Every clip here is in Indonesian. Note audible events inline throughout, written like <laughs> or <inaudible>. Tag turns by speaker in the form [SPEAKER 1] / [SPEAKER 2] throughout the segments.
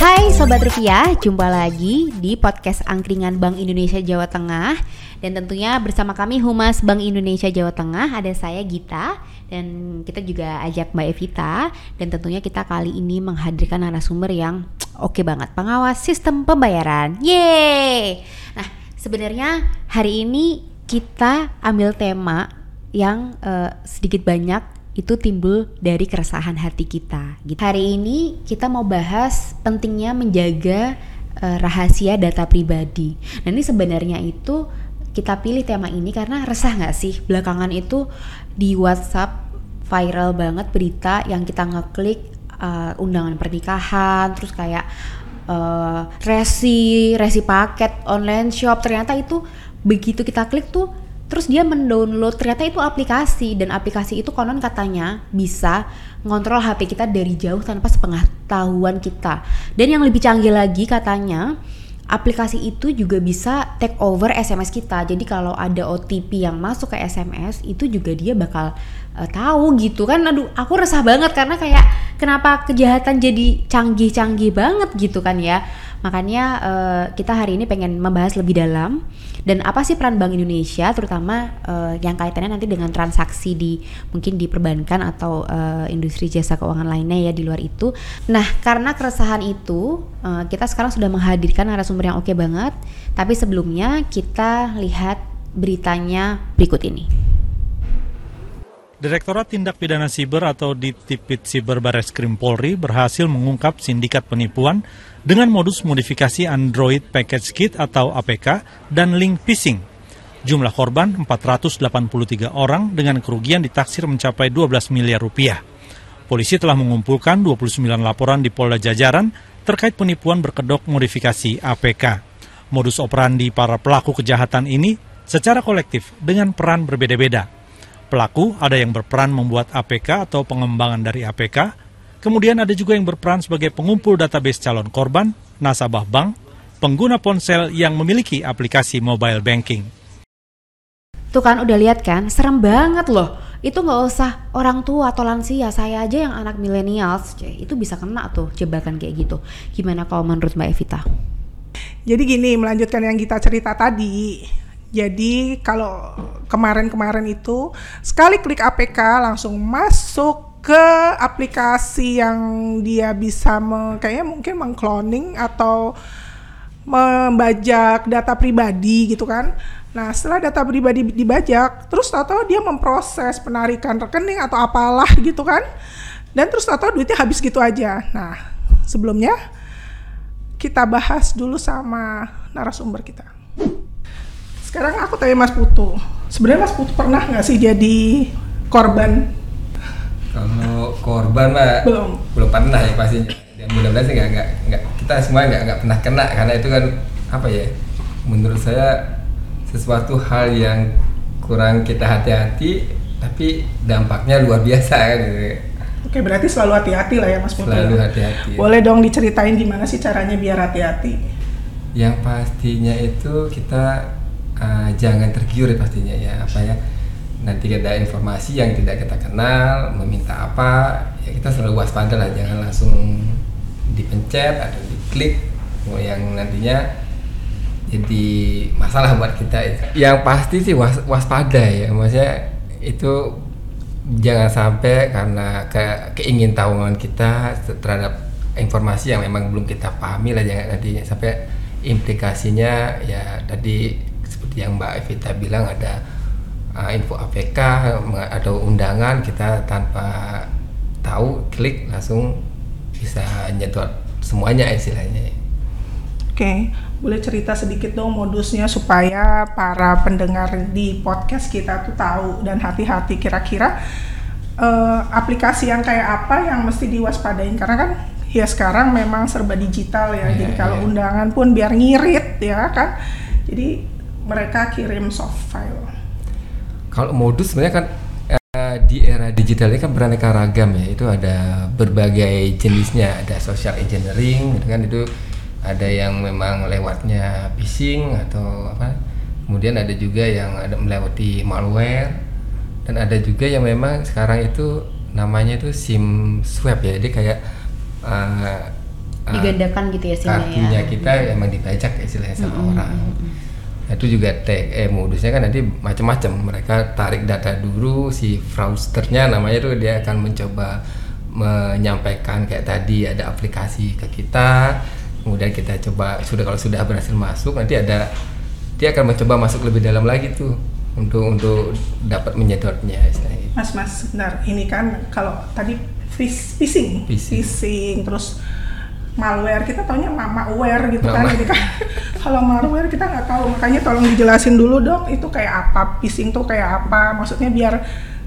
[SPEAKER 1] Hai Sobat Rupiah, jumpa lagi di podcast Angkringan Bank Indonesia Jawa Tengah. Dan tentunya bersama kami Humas Bank Indonesia Jawa Tengah ada saya Gita Dan kita juga ajak Mbak Evita. Dan tentunya kita kali ini menghadirkan narasumber yang oke okay banget Pengawas sistem pembayaran, yeay! Nah sebenarnya hari ini kita ambil tema yang uh, sedikit banyak itu timbul dari keresahan hati kita. Gitu. Hari ini kita mau bahas pentingnya menjaga uh, rahasia data pribadi. Nah ini sebenarnya itu kita pilih tema ini karena resah nggak sih belakangan itu di WhatsApp viral banget berita yang kita ngeklik uh, undangan pernikahan, terus kayak uh, resi resi paket online shop ternyata itu begitu kita klik tuh terus dia mendownload ternyata itu aplikasi dan aplikasi itu konon katanya bisa ngontrol HP kita dari jauh tanpa sepengetahuan kita. Dan yang lebih canggih lagi katanya aplikasi itu juga bisa take over SMS kita. Jadi kalau ada OTP yang masuk ke SMS itu juga dia bakal uh, tahu gitu kan aduh aku resah banget karena kayak kenapa kejahatan jadi canggih-canggih banget gitu kan ya makanya uh, kita hari ini pengen membahas lebih dalam dan apa sih peran Bank Indonesia terutama uh, yang kaitannya nanti dengan transaksi di mungkin di perbankan atau uh, industri jasa keuangan lainnya ya di luar itu. Nah, karena keresahan itu uh, kita sekarang sudah menghadirkan narasumber yang oke okay banget, tapi sebelumnya kita lihat beritanya berikut ini.
[SPEAKER 2] Direktorat Tindak Pidana Siber atau Ditipit Siber Bareskrim Polri berhasil mengungkap sindikat penipuan dengan modus modifikasi Android Package Kit atau APK dan link phishing. Jumlah korban 483 orang dengan kerugian ditaksir mencapai 12 miliar rupiah. Polisi telah mengumpulkan 29 laporan di Polda Jajaran terkait penipuan berkedok modifikasi APK. Modus operandi para pelaku kejahatan ini secara kolektif dengan peran berbeda-beda Pelaku ada yang berperan membuat APK atau pengembangan dari APK, kemudian ada juga yang berperan sebagai pengumpul database calon korban, nasabah bank, pengguna ponsel yang memiliki aplikasi mobile banking.
[SPEAKER 1] Tuh kan udah lihat kan, serem banget loh. Itu nggak usah orang tua atau lansia, saya aja yang anak milenials, itu bisa kena tuh jebakan kayak gitu. Gimana kalau menurut Mbak Evita?
[SPEAKER 3] Jadi gini, melanjutkan yang kita cerita tadi, jadi kalau kemarin-kemarin itu sekali klik APK langsung masuk ke aplikasi yang dia bisa me, kayaknya mungkin mengcloning atau membajak data pribadi gitu kan. Nah setelah data pribadi dibajak, terus tahu dia memproses penarikan rekening atau apalah gitu kan. Dan terus tahu duitnya habis gitu aja. Nah sebelumnya kita bahas dulu sama narasumber kita. Sekarang aku tanya Mas Putu, sebenarnya Mas Putu pernah nggak sih jadi korban?
[SPEAKER 4] Kalau korban mah
[SPEAKER 3] belum
[SPEAKER 4] belum pernah ya pastinya. Dan mudah-mudahan sih nggak nggak nggak kita semua nggak nggak pernah kena karena itu kan apa ya? Menurut saya sesuatu hal yang kurang kita hati-hati tapi dampaknya luar biasa kan gitu.
[SPEAKER 3] Oke berarti selalu hati-hati lah ya Mas Putu.
[SPEAKER 4] Selalu hati-hati.
[SPEAKER 3] Boleh dong diceritain gimana sih caranya biar hati-hati?
[SPEAKER 4] Yang pastinya itu kita uh, jangan tergiur pastinya ya apa ya nanti ada informasi yang tidak kita kenal meminta apa ya kita selalu waspada lah jangan langsung dipencet atau diklik yang nantinya jadi masalah buat kita itu. yang pasti sih was, waspada ya maksudnya itu jangan sampai karena ke keingintahuan kita terhadap informasi yang memang belum kita pahami lah jangan nantinya sampai implikasinya ya tadi seperti yang Mbak Evita bilang ada uh, info APK atau undangan kita tanpa tahu klik langsung bisa nyedot semuanya istilahnya.
[SPEAKER 3] Oke, boleh cerita sedikit dong modusnya supaya para pendengar di podcast kita tuh tahu dan hati-hati kira-kira uh, aplikasi yang kayak apa yang mesti diwaspadain karena kan ya sekarang memang serba digital ya, yeah, jadi kalau yeah. undangan pun biar ngirit ya kan, jadi mereka kirim soft file.
[SPEAKER 4] Kalau modus sebenarnya kan uh, di era digital ini kan beraneka ragam ya. Itu ada berbagai jenisnya, ada social engineering, gitu kan itu ada yang memang lewatnya phishing atau apa. Kemudian ada juga yang ada melewati malware dan ada juga yang memang sekarang itu namanya itu SIM swab ya. Jadi kayak uh, uh,
[SPEAKER 1] Digandakan gitu ya SIM-nya ya.
[SPEAKER 4] kita emang dibajak ya istilahnya sama orang. Nah, itu juga TE modusnya kan nanti macam-macam. Mereka tarik data dulu si fraudsternya namanya itu dia akan mencoba menyampaikan kayak tadi ada aplikasi ke kita. Kemudian kita coba sudah kalau sudah berhasil masuk nanti ada dia akan mencoba masuk lebih dalam lagi tuh untuk untuk dapat menyedotnya istilahnya. gitu.
[SPEAKER 3] Mas Mas sebentar ini kan kalau tadi phis- phishing,
[SPEAKER 4] Phishing.
[SPEAKER 3] phishing terus malware kita taunya mama aware gitu kan ini kan <laughs> kalau malware kita nggak tahu makanya tolong dijelasin dulu dong itu kayak apa phishing tuh kayak apa maksudnya biar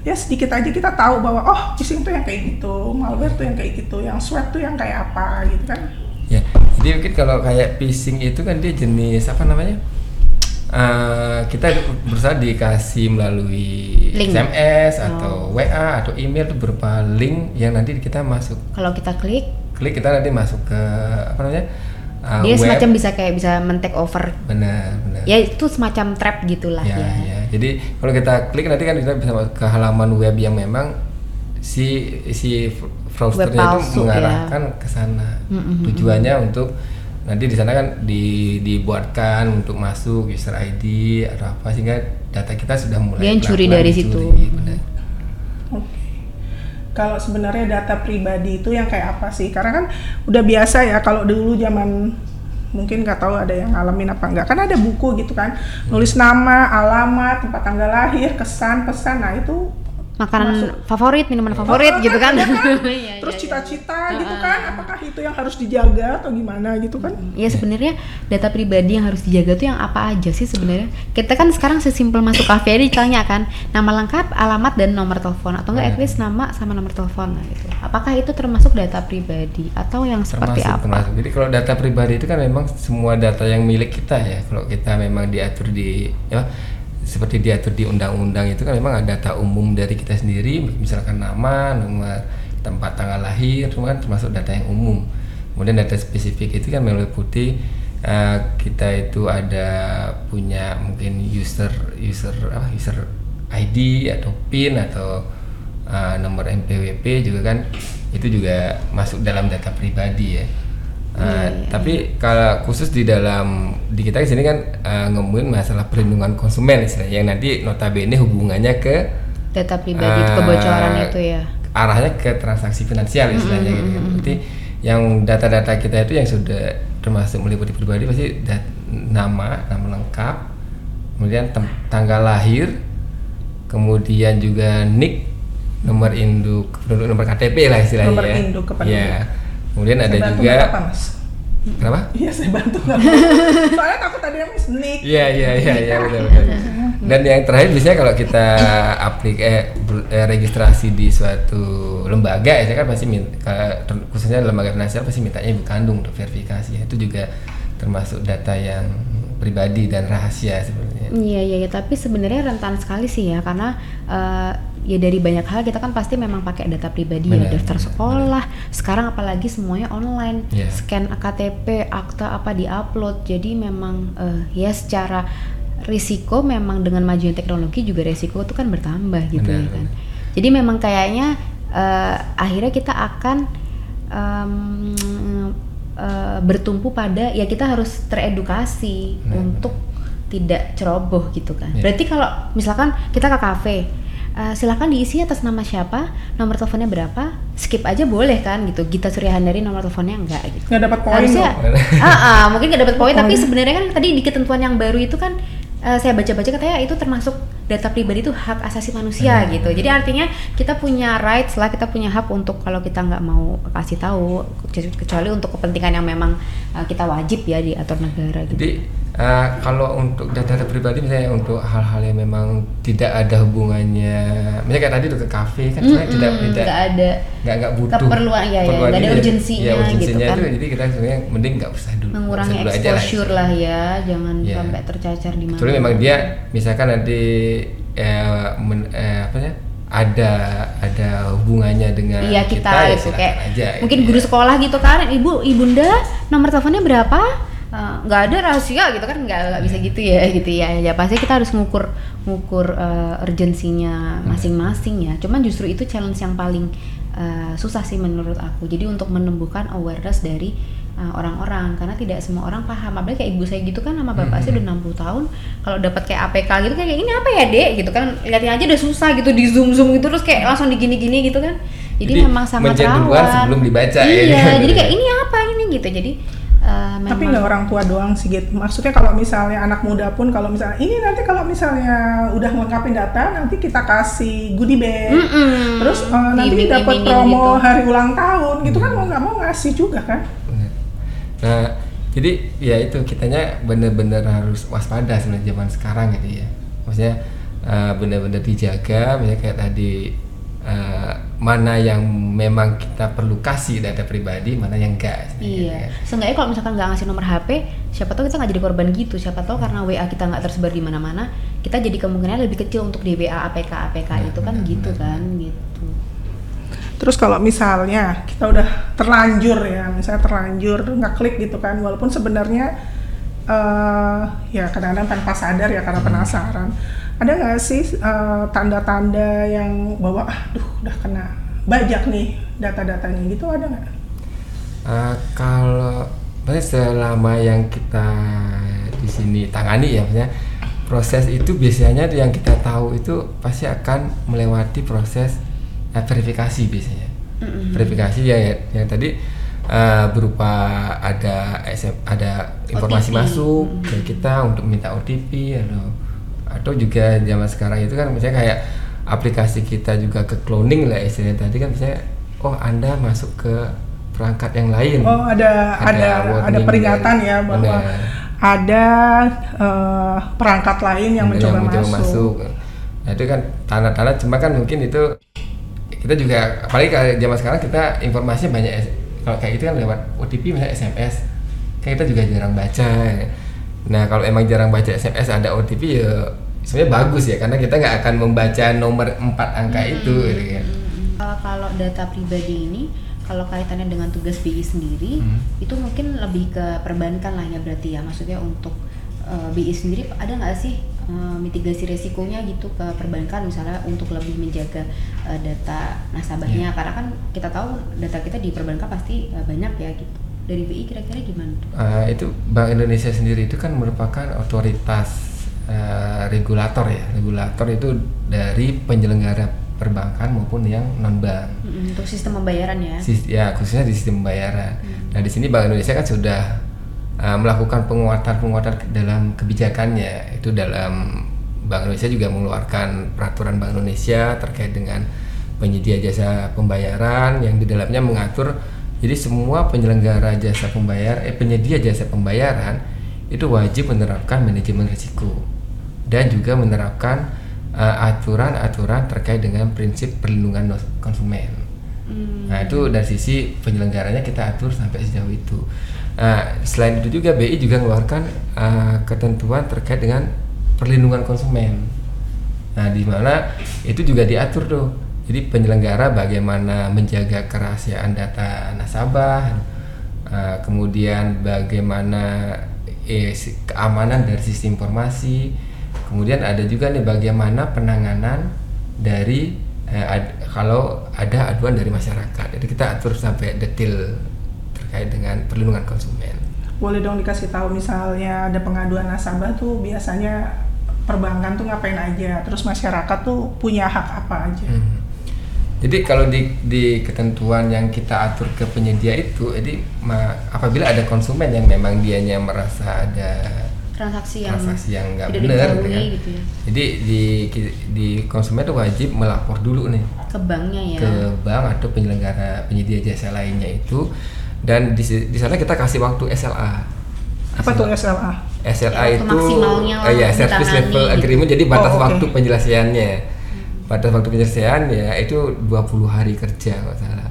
[SPEAKER 3] ya sedikit aja kita tahu bahwa oh phishing tuh yang kayak gitu malware tuh yang kayak gitu yang swab tuh yang kayak apa gitu kan
[SPEAKER 4] Ya, jadi mungkin kalau kayak phishing itu kan dia jenis apa namanya? Eh, kita berusaha dikasih melalui
[SPEAKER 1] Link.
[SPEAKER 4] SMS
[SPEAKER 1] Oh.
[SPEAKER 4] atau WA atau email itu berupa link yang nanti kita masuk
[SPEAKER 1] Kalau kita klik,
[SPEAKER 4] klik kita nanti masuk ke apa namanya? eh,
[SPEAKER 1] dia
[SPEAKER 4] web.
[SPEAKER 1] semacam bisa kayak bisa men-take over.
[SPEAKER 4] benar benar.
[SPEAKER 1] Ya itu semacam trap gitulah
[SPEAKER 4] ya,
[SPEAKER 1] ya.
[SPEAKER 4] ya. Jadi kalau kita klik nanti kan kita bisa masuk ke halaman web yang memang si si fraudsternya
[SPEAKER 1] Web
[SPEAKER 4] itu mengarahkan ke sana. Tujuannya untuk nanti di sana kan di, dibuatkan untuk masuk user ID atau apa sehingga data kita sudah mulai
[SPEAKER 1] Dia curi dari
[SPEAKER 4] dicuri,
[SPEAKER 1] situ.
[SPEAKER 4] benar.
[SPEAKER 3] Oke. Kalau sebenarnya data pribadi itu yang kayak apa sih? Karena kan udah biasa ya kalau dulu zaman mungkin nggak tahu ada yang ngalamin apa enggak. Kan ada buku gitu kan, nulis nama, alamat, tempat tanggal lahir, kesan, pesan. Nah itu
[SPEAKER 1] Makanan favorit, minuman favorit gitu kan. Iya, <laughs>
[SPEAKER 3] Terus
[SPEAKER 1] iya,
[SPEAKER 3] cita-cita gitu kan, apakah itu yang harus dijaga atau gimana gitu kan?
[SPEAKER 1] Ya sebenarnya data pribadi yang harus dijaga tuh yang apa aja sih sebenarnya? Kita kan sekarang sesimpel masuk kafe aja ditanya kan nama lengkap, alamat dan nomor telepon atau enggak at least nama sama nomor telepon nah, gitu. Apakah itu termasuk data pribadi atau yang seperti
[SPEAKER 4] termasuk,
[SPEAKER 1] apa?
[SPEAKER 4] termasuk. Jadi kalau data pribadi itu kan memang semua data yang milik kita ya. Kalau kita memang diatur di ya seperti diatur di undang-undang itu kan memang ada data umum dari kita sendiri, misalkan nama, nomor tempat tanggal lahir, itu kan termasuk data yang umum. Kemudian data spesifik itu kan meliputi eh, kita itu ada punya mungkin user user apa user ID atau PIN atau uh, nomor NPWP juga kan itu juga masuk dalam data pribadi ya. Uh, Tapi kalau khusus di dalam di kita di sini kan uh, ngomongin masalah perlindungan konsumen istilahnya yang nanti notabene hubungannya ke
[SPEAKER 1] Data pribadi
[SPEAKER 4] uh,
[SPEAKER 1] kebocoran itu ya.
[SPEAKER 4] arahnya ke transaksi finansial istilahnya gitu kan. Berarti yang data-data kita itu yang sudah termasuk meliputi pribadi pasti dat- nama, nama lengkap, kemudian tanggal lahir, kemudian juga NIK, nomor induk, penduduk nomor KTP lah istilahnya.
[SPEAKER 3] Nomor
[SPEAKER 4] ya.
[SPEAKER 3] induk kependudukan.
[SPEAKER 4] Ya. Kemudian ada
[SPEAKER 3] Saya bantu
[SPEAKER 4] juga
[SPEAKER 3] apa mas?
[SPEAKER 4] kenapa?
[SPEAKER 3] Iya saya bantu nggak apa-apa. <laughs> Soalnya takut ada yang sneak.
[SPEAKER 4] Iya iya iya iya betul betul. Dan yang terakhir biasanya kalau kita aplik eh, eh, registrasi di suatu lembaga ya kan pasti minta khususnya lembaga finansial pasti mintanya ibu kandung untuk verifikasi. Itu juga termasuk data yang pribadi dan rahasia sebenarnya.
[SPEAKER 1] Iya iya ya, tapi sebenarnya rentan sekali sih ya karena eh, ya dari banyak hal kita kan pasti memang pakai data pribadi ya
[SPEAKER 4] Benar,
[SPEAKER 1] daftar sekolah. Sekarang apalagi semuanya online,
[SPEAKER 4] Iya.
[SPEAKER 1] scan KTP, akta apa diupload. Jadi memang eh, ya secara risiko memang dengan majunya teknologi juga risiko itu kan bertambah gitu
[SPEAKER 4] Benar,
[SPEAKER 1] ya kan.
[SPEAKER 4] benar.
[SPEAKER 1] Jadi memang kayaknya eh, akhirnya kita akan em, eh, bertumpu pada ya kita harus teredukasi
[SPEAKER 4] Benar,
[SPEAKER 1] untuk tidak ceroboh gitu kan.
[SPEAKER 4] Iya.
[SPEAKER 1] Berarti kalau misalkan kita ke kafe, eh, silakan diisi atas nama siapa, nomor teleponnya berapa, skip aja boleh kan gitu. Gita Suryahandari nomor teleponnya enggak gitu.
[SPEAKER 3] Nggak dapat poin
[SPEAKER 1] Harusnya, <laughs> ah, ah, mungkin nggak dapat poin, tapi sebenarnya kan tadi di ketentuan yang baru itu kan eh, saya baca-baca katanya itu termasuk data pribadi itu hak asasi manusia gitu. Jadi artinya kita punya rights lah, kita punya hak untuk kalau kita nggak mau kasih tahu, kecuali untuk kepentingan yang memang eh, kita wajib ya diatur negara gitu.
[SPEAKER 4] Jadi eh, kalau untuk data-data pribadi misalnya untuk hal-hal yang memang tidak ada hubungannya, misalnya kayak tadi tuh ke kafe kan sebenarnya tidak
[SPEAKER 1] Mm-mm,
[SPEAKER 4] tidak
[SPEAKER 1] nggak ada
[SPEAKER 4] nggak nggak butuh
[SPEAKER 1] keperluan, ya, ya, nggak ada urgensinya
[SPEAKER 4] ya, urgensinya
[SPEAKER 1] gitu kan.
[SPEAKER 4] itu, jadi kita sebenarnya mending nggak usah dulu
[SPEAKER 1] mengurangi
[SPEAKER 4] usah dulu
[SPEAKER 1] exposure lah ya, jangan
[SPEAKER 4] Iya.
[SPEAKER 1] sampai tercacar di mana.
[SPEAKER 4] Kecuali memang dia misalkan nanti eh, men- eh, apa ya ada ada hubungannya dengan
[SPEAKER 1] Iya kita,
[SPEAKER 4] ya
[SPEAKER 1] itu kayak
[SPEAKER 4] aja,
[SPEAKER 1] mungkin
[SPEAKER 4] gitu
[SPEAKER 1] guru
[SPEAKER 4] ya.
[SPEAKER 1] sekolah gitu kan, ibu ibunda nomor teleponnya berapa? Eh, nggak ada rahasia gitu kan nggak nggak bisa gitu ya gitu ya. Ya pasti kita harus ngukur ngukur eh, urgensinya masing-masing ya. Cuman justru itu challenge yang paling eh, susah sih menurut aku. Jadi untuk menumbuhkan awareness dari orang-orang. Karena tidak semua orang paham. Apalagi kayak ibu saya gitu kan sama bapak saya udah 60 tahun. Kalau dapat kayak APK gitu kayak ini apa ya dek? Gitu kan lihatin aja udah susah gitu di zoom zoom gitu terus kayak langsung digini-gini gitu kan. Jadi, memang sangat rawan.
[SPEAKER 4] sebelum dibaca
[SPEAKER 1] iya
[SPEAKER 4] ya. <laughs>
[SPEAKER 1] jadi kayak ini apa ini? Gitu. Jadi eh,
[SPEAKER 3] Tapi nggak orang tua doang sih gitu. Maksudnya kalau misalnya anak muda pun kalau misalnya ini nanti kalau misalnya udah ngelengkapin data nanti kita kasih goodie bag.
[SPEAKER 1] Mm-mm.
[SPEAKER 3] Terus eh, nanti dapat promo
[SPEAKER 1] gitu.
[SPEAKER 3] hari ulang tahun gitu kan mau nggak mau ngasih juga kan.
[SPEAKER 4] Nah, jadi ya itu kitanya bener-bener harus waspada sebenarnya zaman sekarang gitu ya. Maksudnya eh, bener-bener dijaga, misalnya kayak tadi mana yang memang kita perlu kasih data pribadi, mana yang enggak. sebenarnya gitu
[SPEAKER 1] Iya,
[SPEAKER 4] ya.
[SPEAKER 1] seenggaknya kalau misalkan nggak ngasih nomor HP, siapa tahu kita nggak jadi korban gitu. Siapa tahu karena WA kita nggak tersebar di mana-mana, kita jadi kemungkinan lebih kecil untuk di WA APK APK
[SPEAKER 4] Benar,
[SPEAKER 1] itu kan
[SPEAKER 4] benar,
[SPEAKER 1] gitu
[SPEAKER 4] benar.
[SPEAKER 1] kan gitu.
[SPEAKER 3] Terus kalau misalnya kita udah terlanjur ya, misalnya terlanjur nggak klik gitu kan, walaupun sebenarnya eh ya kadang-kadang tanpa sadar ya karena penasaran. Ada nggak sih eh, tanda-tanda yang bahwa aduh udah kena bajak nih data-datanya gitu ada nggak?
[SPEAKER 4] Eh, kalau selama yang kita di sini tangani ya maksudnya proses itu biasanya yang kita tahu itu pasti akan melewati proses eh, verifikasi biasanya verifikasi ya ya- yang tadi eh, berupa ada SM, ada informasi
[SPEAKER 1] OTP.
[SPEAKER 4] masuk ke kita untuk minta OTP atau atau juga zaman sekarang itu kan misalnya kayak aplikasi kita juga ke cloning lah istilahnya tadi kan misalnya oh anda masuk ke perangkat yang lain
[SPEAKER 3] Oh ada ada ada,
[SPEAKER 4] warning
[SPEAKER 3] peringatan ya bahwa
[SPEAKER 4] Benar.
[SPEAKER 3] ada eh, perangkat lain yang mencoba, masuk.
[SPEAKER 4] Nah itu kan tanda-tanda cuma kan mungkin itu kita juga apalagi kalau zaman sekarang kita informasinya banyak kalau kayak itu kan lewat OTP misalnya SMS kan kita juga jarang baca. Nah kalau emang jarang baca SMS ada OTP ya sebenarnya bagus ya karena kita nggak akan membaca nomor empat angka itu gitu kan.
[SPEAKER 1] Uh, kalau data pribadi ini kalau kaitannya dengan tugas BI sendiri
[SPEAKER 4] Hmm.
[SPEAKER 1] itu mungkin lebih ke perbankan lah ya berarti ya maksudnya untuk uh, BI sendiri ada nggak sih uh, mitigasi resikonya gitu ke perbankan misalnya untuk lebih menjaga uh, data nasabahnya
[SPEAKER 4] Iya.
[SPEAKER 1] karena kan kita tahu data kita di perbankan pasti uh, banyak ya gitu dari BI kira-kira gimana?
[SPEAKER 4] Uh, itu Bank Indonesia sendiri itu kan merupakan otoritas uh, regulator ya regulator itu dari penyelenggara perbankan maupun yang non bank
[SPEAKER 1] untuk sistem pembayaran ya.
[SPEAKER 4] Sis- ya khususnya di sistem pembayaran. Nah di sini Bank Indonesia kan sudah uh, melakukan penguatan-penguatan dalam kebijakannya. Itu dalam Bank Indonesia juga mengeluarkan peraturan Bank Indonesia terkait dengan penyedia jasa pembayaran yang di dalamnya mengatur jadi semua penyelenggara jasa pembayar eh penyedia jasa pembayaran itu wajib menerapkan manajemen risiko dan juga menerapkan uh, aturan-aturan terkait dengan prinsip perlindungan konsumen.
[SPEAKER 1] Hmm.
[SPEAKER 4] Nah itu dari sisi penyelenggaranya kita atur sampai sejauh itu. Nah, selain itu juga BI juga mengeluarkan uh, ketentuan terkait dengan perlindungan konsumen. Nah di mana itu juga diatur tuh. Jadi penyelenggara bagaimana menjaga kerahasiaan data nasabah, uh, kemudian bagaimana eh, keamanan dari sistem informasi, kemudian ada juga nih bagaimana penanganan dari eh, ad- kalau ada aduan dari masyarakat. Jadi kita atur sampai detail terkait dengan perlindungan konsumen.
[SPEAKER 3] Boleh dong dikasih tahu misalnya ada pengaduan nasabah tuh biasanya perbankan tuh ngapain aja, terus masyarakat tuh punya hak apa aja.
[SPEAKER 4] Hmm. Jadi kalau di, di ketentuan yang kita atur ke penyedia itu, jadi ma- apabila ada konsumen yang memang dianya merasa ada
[SPEAKER 1] Transaksi yang
[SPEAKER 4] transaksi yang nggak
[SPEAKER 1] tidak
[SPEAKER 4] benar,
[SPEAKER 1] diketahui
[SPEAKER 4] kan.
[SPEAKER 1] gitu ya.
[SPEAKER 4] jadi di di konsumen itu wajib melapor dulu nih
[SPEAKER 1] Ke banknya ya.
[SPEAKER 4] ke bank atau penyelenggara penyedia jasa lainnya itu, dan di, di sana kita kasih waktu SLA.
[SPEAKER 3] Apa tuh SLA?
[SPEAKER 4] SLA
[SPEAKER 1] Ya,
[SPEAKER 4] itu
[SPEAKER 1] maksimalnya lah
[SPEAKER 4] eh, ya service level
[SPEAKER 1] gitu.
[SPEAKER 4] agreement jadi batas
[SPEAKER 3] Oh, oke.
[SPEAKER 4] waktu penyelesaiannya. Batas waktu penyelesaian ya itu 20 hari kerja kalau salah.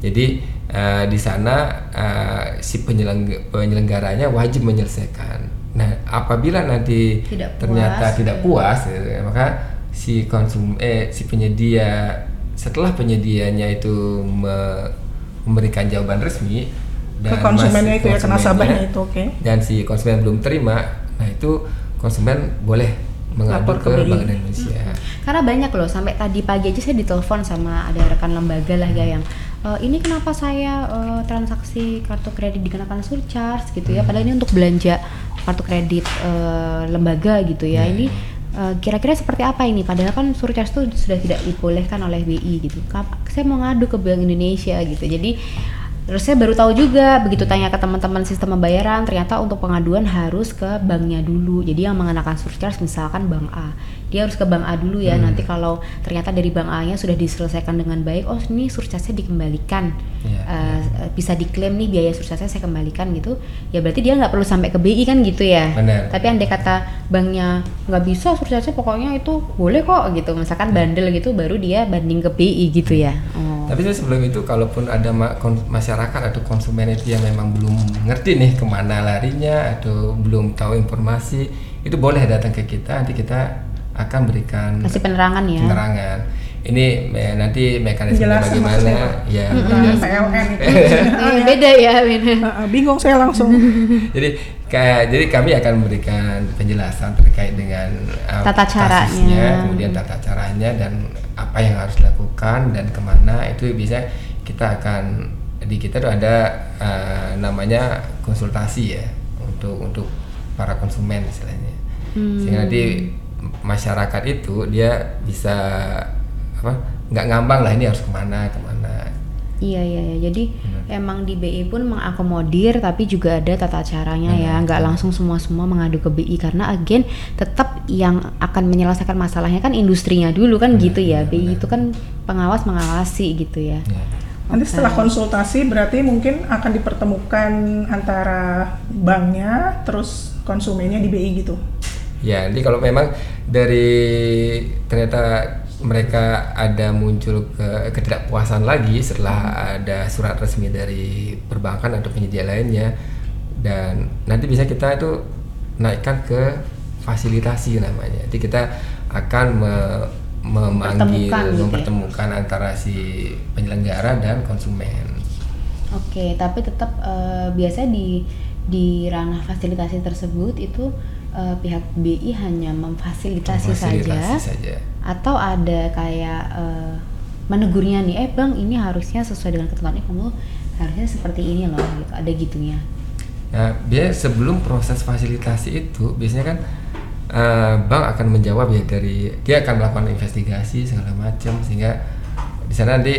[SPEAKER 4] Jadi eh, di sana eh, si penyelengg- penyelenggaranya wajib menyelesaikan. Nah, apabila nanti
[SPEAKER 1] Tidak
[SPEAKER 4] ternyata
[SPEAKER 1] puas,
[SPEAKER 4] tidak
[SPEAKER 1] ya.
[SPEAKER 4] puas ya, maka si konsum eh si penyedia setelah penyedianya itu me- memberikan jawaban resmi
[SPEAKER 3] ke konsumennya itu ya ke nasabahnya itu oke
[SPEAKER 4] dan si konsumen belum terima nah itu konsumen boleh mengadu
[SPEAKER 3] Lapor ke
[SPEAKER 4] ke. Bank Indonesia
[SPEAKER 1] Karena banyak loh, sampai tadi pagi aja saya ditelepon sama ada rekan lembaga lah ya yang "E, ini kenapa saya eh, transaksi kartu kredit dikenakan surcharge gitu
[SPEAKER 4] Hmm.
[SPEAKER 1] ya, padahal ini untuk belanja kartu kredit eh, lembaga gitu ya.
[SPEAKER 4] Iya,
[SPEAKER 1] ini eh, kira-kira seperti apa ini? Padahal kan surcharge itu sudah tidak dibolehkan oleh BI gitu. Saya mau ngadu ke Bank Indonesia gitu. Jadi Terus saya baru tahu juga begitu tanya ke teman-teman sistem pembayaran ternyata untuk pengaduan harus ke banknya dulu. Jadi yang mengenakan surcharge misalkan bank A, dia harus ke bank A dulu ya.
[SPEAKER 4] Hmm.
[SPEAKER 1] Nanti kalau ternyata dari bank A-nya sudah diselesaikan dengan baik, oh ini surcharge-nya dikembalikan,
[SPEAKER 4] Iya,
[SPEAKER 1] Eh, bisa diklaim nih biaya surcharge-nya saya kembalikan gitu. Ya berarti dia nggak perlu sampai ke BI kan gitu ya.
[SPEAKER 4] Benar.
[SPEAKER 1] Tapi andai kata banknya nggak bisa surcharge-nya pokoknya itu boleh kok gitu. Misalkan bandel gitu baru dia banding ke BI gitu ya. Oh.
[SPEAKER 4] Tapi sebelum itu, kalaupun ada ma- masyarakat atau konsumen itu yang memang belum ngerti nih ke mana larinya atau belum tahu informasi, itu boleh datang ke kita. Nanti kita akan berikan
[SPEAKER 1] Kasih penerangan ya.
[SPEAKER 4] penerangan. Ini me- nanti mekanisme bagaimana,
[SPEAKER 3] maksudnya.
[SPEAKER 4] ya.
[SPEAKER 3] PLN itu
[SPEAKER 1] Iya, <laughs> beda ya, beda. <laughs>
[SPEAKER 3] Ah, bingung saya langsung <laughs>
[SPEAKER 4] jadi kayak jadi kami akan memberikan penjelasan terkait dengan uh,
[SPEAKER 1] Tata caranya.
[SPEAKER 4] kasusnya, kemudian tata caranya dan apa yang harus dilakukan dan ke mana itu bisa kita akan di kita tuh ada uh, namanya konsultasi ya untuk untuk para konsumen istilahnya
[SPEAKER 1] Hmm.
[SPEAKER 4] sehingga nanti masyarakat itu dia bisa apa nggak ngambang lah ini harus ke mana ke mana
[SPEAKER 1] Iya iya iya. Jadi
[SPEAKER 4] Benar.
[SPEAKER 1] emang di BI pun mengakomodir tapi juga ada tata caranya ya.
[SPEAKER 4] Benar,
[SPEAKER 1] Nggak langsung semua semua mengadu ke BI karena agen tetap yang akan menyelesaikan masalahnya kan industrinya dulu kan
[SPEAKER 4] Benar,
[SPEAKER 1] gitu ya.
[SPEAKER 4] benar,
[SPEAKER 1] BI itu kan pengawas mengawasi gitu ya.
[SPEAKER 4] ya.
[SPEAKER 3] Nanti setelah konsultasi berarti mungkin akan dipertemukan antara banknya terus konsumennya di BI gitu.
[SPEAKER 4] Ya, nanti kalau memang dari ternyata mereka ada muncul ke ketidakpuasan lagi setelah ada surat resmi dari perbankan atau penyedia lainnya dan nanti bisa kita itu naikkan ke fasilitasi namanya. Jadi kita akan me- memanggil
[SPEAKER 1] Mempertemukan gitu ya?
[SPEAKER 4] mempertemukan antara si penyelenggara dan konsumen.
[SPEAKER 1] Oke, tapi tetap eh, biasanya di di ranah fasilitasi tersebut itu eh, pihak BI hanya memfasilitasi
[SPEAKER 4] Fasilitasi
[SPEAKER 1] saja
[SPEAKER 4] saja.
[SPEAKER 1] atau ada kayak eh, menegurnya nih, eh bang ini harusnya sesuai dengan ketentuannya kamu harusnya seperti ini loh, gitu. ada gitunya.
[SPEAKER 4] Nah, biasanya sebelum proses fasilitasi itu biasanya kan eh, bank akan menjawab ya dari dia akan melakukan investigasi segala macam sehingga di sana nanti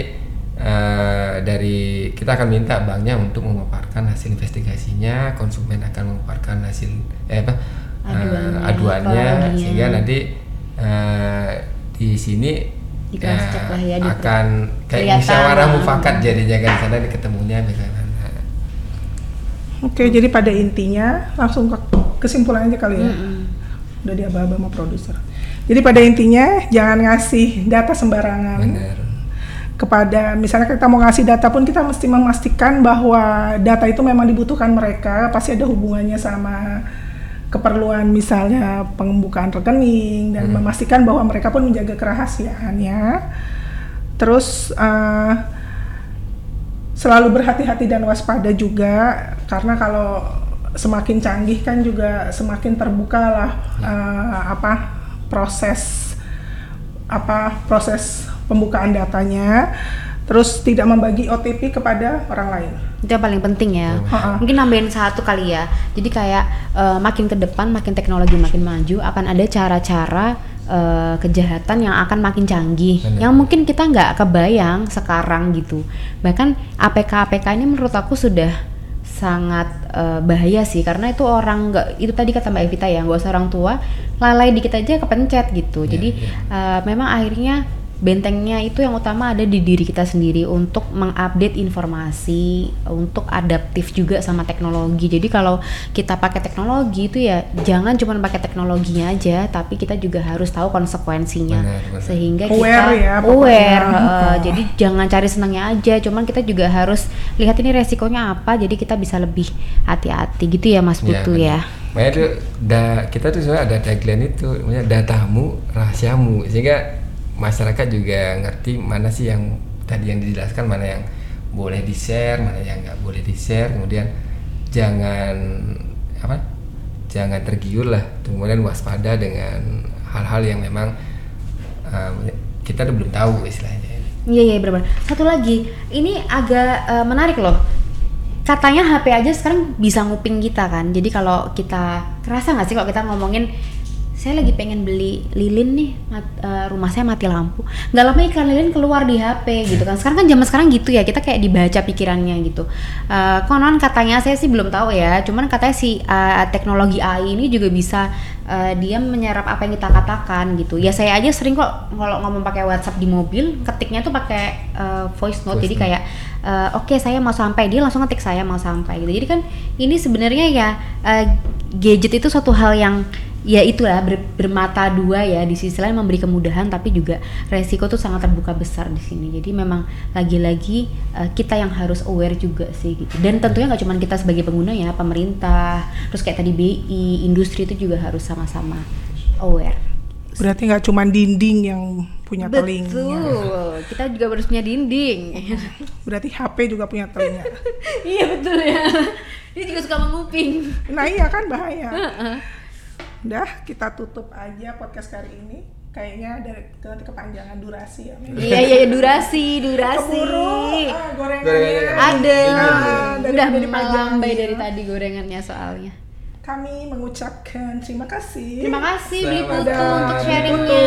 [SPEAKER 4] eh, dari kita akan minta banknya untuk memaparkan hasil investigasinya, konsumen akan memaparkan hasil eh apa eh,
[SPEAKER 1] Aduannya,
[SPEAKER 4] aduannya sehingga nanti eh, di sini eh,
[SPEAKER 1] lah ya, di-
[SPEAKER 4] akan kayak musyawarah mufakat jadinya kan sana ketemunya bagaimana.
[SPEAKER 3] Oke, jadi pada intinya langsung ke kesimpulan aja kali ya.
[SPEAKER 1] Mm-mm.
[SPEAKER 3] Udah diaba-aba sama produser. Jadi pada intinya jangan ngasih data sembarangan.
[SPEAKER 4] Benar.
[SPEAKER 3] kepada misalnya kita mau ngasih data pun kita mesti memastikan bahwa data itu memang dibutuhkan mereka pasti ada hubungannya sama keperluan misalnya pembukaan rekening dan
[SPEAKER 4] Hmm.
[SPEAKER 3] memastikan bahwa mereka pun menjaga kerahasiaannya terus eh, selalu berhati-hati dan waspada juga karena kalau semakin canggih kan juga semakin terbuka lah eh, apa proses apa proses pembukaan datanya terus tidak membagi OTP kepada orang lain.
[SPEAKER 1] Itu yang paling penting ya.
[SPEAKER 3] Ha-ha.
[SPEAKER 1] Mungkin nambahin satu kali ya. Jadi kayak eh, makin ke depan, makin teknologi makin maju, akan ada cara-cara eh, kejahatan yang akan makin canggih.
[SPEAKER 4] Benar.
[SPEAKER 1] Yang mungkin kita nggak kebayang sekarang gitu. Bahkan APK-APK ini menurut aku sudah sangat eh, bahaya sih karena itu orang nggak itu tadi kata Mbak Evita ya nggak usah orang tua lalai dikit aja kepencet gitu
[SPEAKER 4] Iya,
[SPEAKER 1] jadi
[SPEAKER 4] iya.
[SPEAKER 1] eh, memang akhirnya bentengnya itu yang utama ada di diri kita sendiri untuk mengupdate informasi, untuk adaptif juga sama teknologi. Jadi kalau kita pakai teknologi itu ya jangan cuma pakai teknologinya aja, tapi kita juga harus tahu konsekuensinya
[SPEAKER 4] Benar, benar.
[SPEAKER 1] sehingga
[SPEAKER 3] Aware
[SPEAKER 1] kita
[SPEAKER 3] ya,
[SPEAKER 1] aware.
[SPEAKER 3] Oh.
[SPEAKER 1] jadi jangan cari senangnya aja, cuman kita juga harus lihat ini resikonya apa, jadi kita bisa lebih hati-hati gitu ya Mas Putu
[SPEAKER 4] benar.
[SPEAKER 1] ya.
[SPEAKER 4] Makanya itu da, kita tuh sebenarnya ada tagline itu, namanya datamu rahasiamu, sehingga masyarakat juga ngerti mana sih yang tadi yang dijelaskan mana yang boleh di share mana yang nggak boleh di share kemudian jangan apa jangan tergiur lah kemudian waspada dengan hal-hal yang memang uh, kita belum tahu istilahnya
[SPEAKER 1] Iya iya benar. Satu lagi, ini agak uh, menarik loh. Katanya HP aja sekarang bisa nguping kita kan. Jadi kalau kita kerasa nggak sih kalau kita ngomongin saya lagi pengen beli lilin nih mat, uh, rumah saya mati lampu. Nggak lama iklan lilin keluar di HP gitu kan. Sekarang kan zaman sekarang gitu ya kita kayak dibaca pikirannya gitu. Uh, konon katanya saya sih belum tahu ya cuman katanya si uh, teknologi AI ini juga bisa uh, dia menyerap apa yang kita katakan gitu. Ya saya aja sering kok kalau ngomong pakai WhatsApp di mobil ketiknya tuh pakai uh, voice note. Voice jadi kayak uh, oke okay, saya mau sampai. Dia langsung ngetik saya mau sampai. Gitu. Jadi kan ini sebenarnya ya uh, gadget itu suatu hal yang ya itulah ber, bermata dua ya. Di sisi lain memberi kemudahan tapi juga resiko tuh sangat terbuka besar di sini. Jadi memang lagi-lagi uh, kita yang harus aware juga sih gitu. Dan tentunya nggak cuma kita sebagai pengguna ya pemerintah terus kayak tadi BI industri itu juga harus sama-sama aware.
[SPEAKER 3] Berarti nggak cuma dinding yang punya
[SPEAKER 1] Betul.
[SPEAKER 3] telinga.
[SPEAKER 1] Betul. Kita juga harus punya dinding.
[SPEAKER 3] Berarti HP juga punya telinga. <laughs>
[SPEAKER 1] Iya betul ya. Dia juga suka menguping.
[SPEAKER 3] Nah iya kan bahaya udah kita tutup aja podcast kali ini. Kayaknya dari nanti kepanjangan durasi ya
[SPEAKER 1] iya iya durasi durasi.
[SPEAKER 3] Keburu ah, gorengannya.
[SPEAKER 1] Ada
[SPEAKER 3] Ah, dari-
[SPEAKER 1] udah
[SPEAKER 3] dari
[SPEAKER 1] melambai
[SPEAKER 3] pagi.
[SPEAKER 1] dari tadi gorengannya soalnya.
[SPEAKER 3] Kami mengucapkan terima kasih.
[SPEAKER 1] Terima kasih beli putu untuk sharingnya.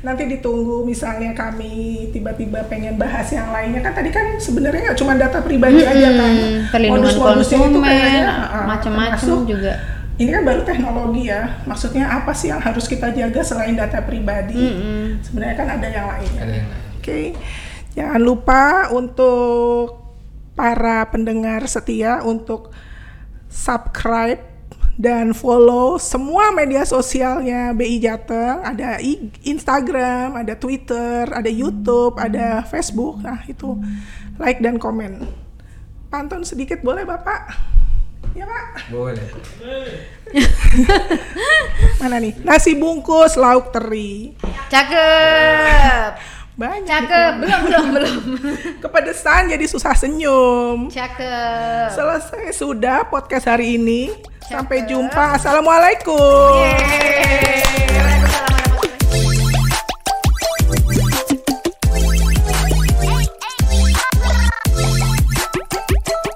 [SPEAKER 3] Nanti ditunggu misalnya kami tiba-tiba pengen bahas yang lainnya. Kan tadi kan sebenarnya nggak cuma data pribadi aja kan.
[SPEAKER 1] Perlindungan
[SPEAKER 3] Modus-modusnya itu
[SPEAKER 1] konsumen
[SPEAKER 3] kayaknya, ah,
[SPEAKER 1] macam-macam juga
[SPEAKER 3] ini kan baru teknologi ya maksudnya apa sih yang harus kita jaga selain data pribadi
[SPEAKER 1] Mm-mm.
[SPEAKER 3] sebenarnya kan ada yang lainnya
[SPEAKER 4] ada yang lain.
[SPEAKER 3] Oke, jangan lupa untuk para pendengar setia untuk subscribe dan follow semua media sosialnya BI Jateng. Ada Instagram, ada Twitter, ada YouTube, ada Facebook. Nah itu like dan komen. Pantun sedikit boleh Bapak? Ya Pak.
[SPEAKER 4] boleh <laughs>
[SPEAKER 3] Mana nih? Nasi bungkus lauk teri.
[SPEAKER 1] cakep
[SPEAKER 3] Banyak.
[SPEAKER 1] cakep belum belum belum <laughs>
[SPEAKER 3] Kepedesan jadi susah senyum.
[SPEAKER 1] cakep
[SPEAKER 3] Selesai sudah podcast hari ini. Sampai
[SPEAKER 1] Cakep.
[SPEAKER 3] jumpa. Assalamualaikum.
[SPEAKER 1] Yeay.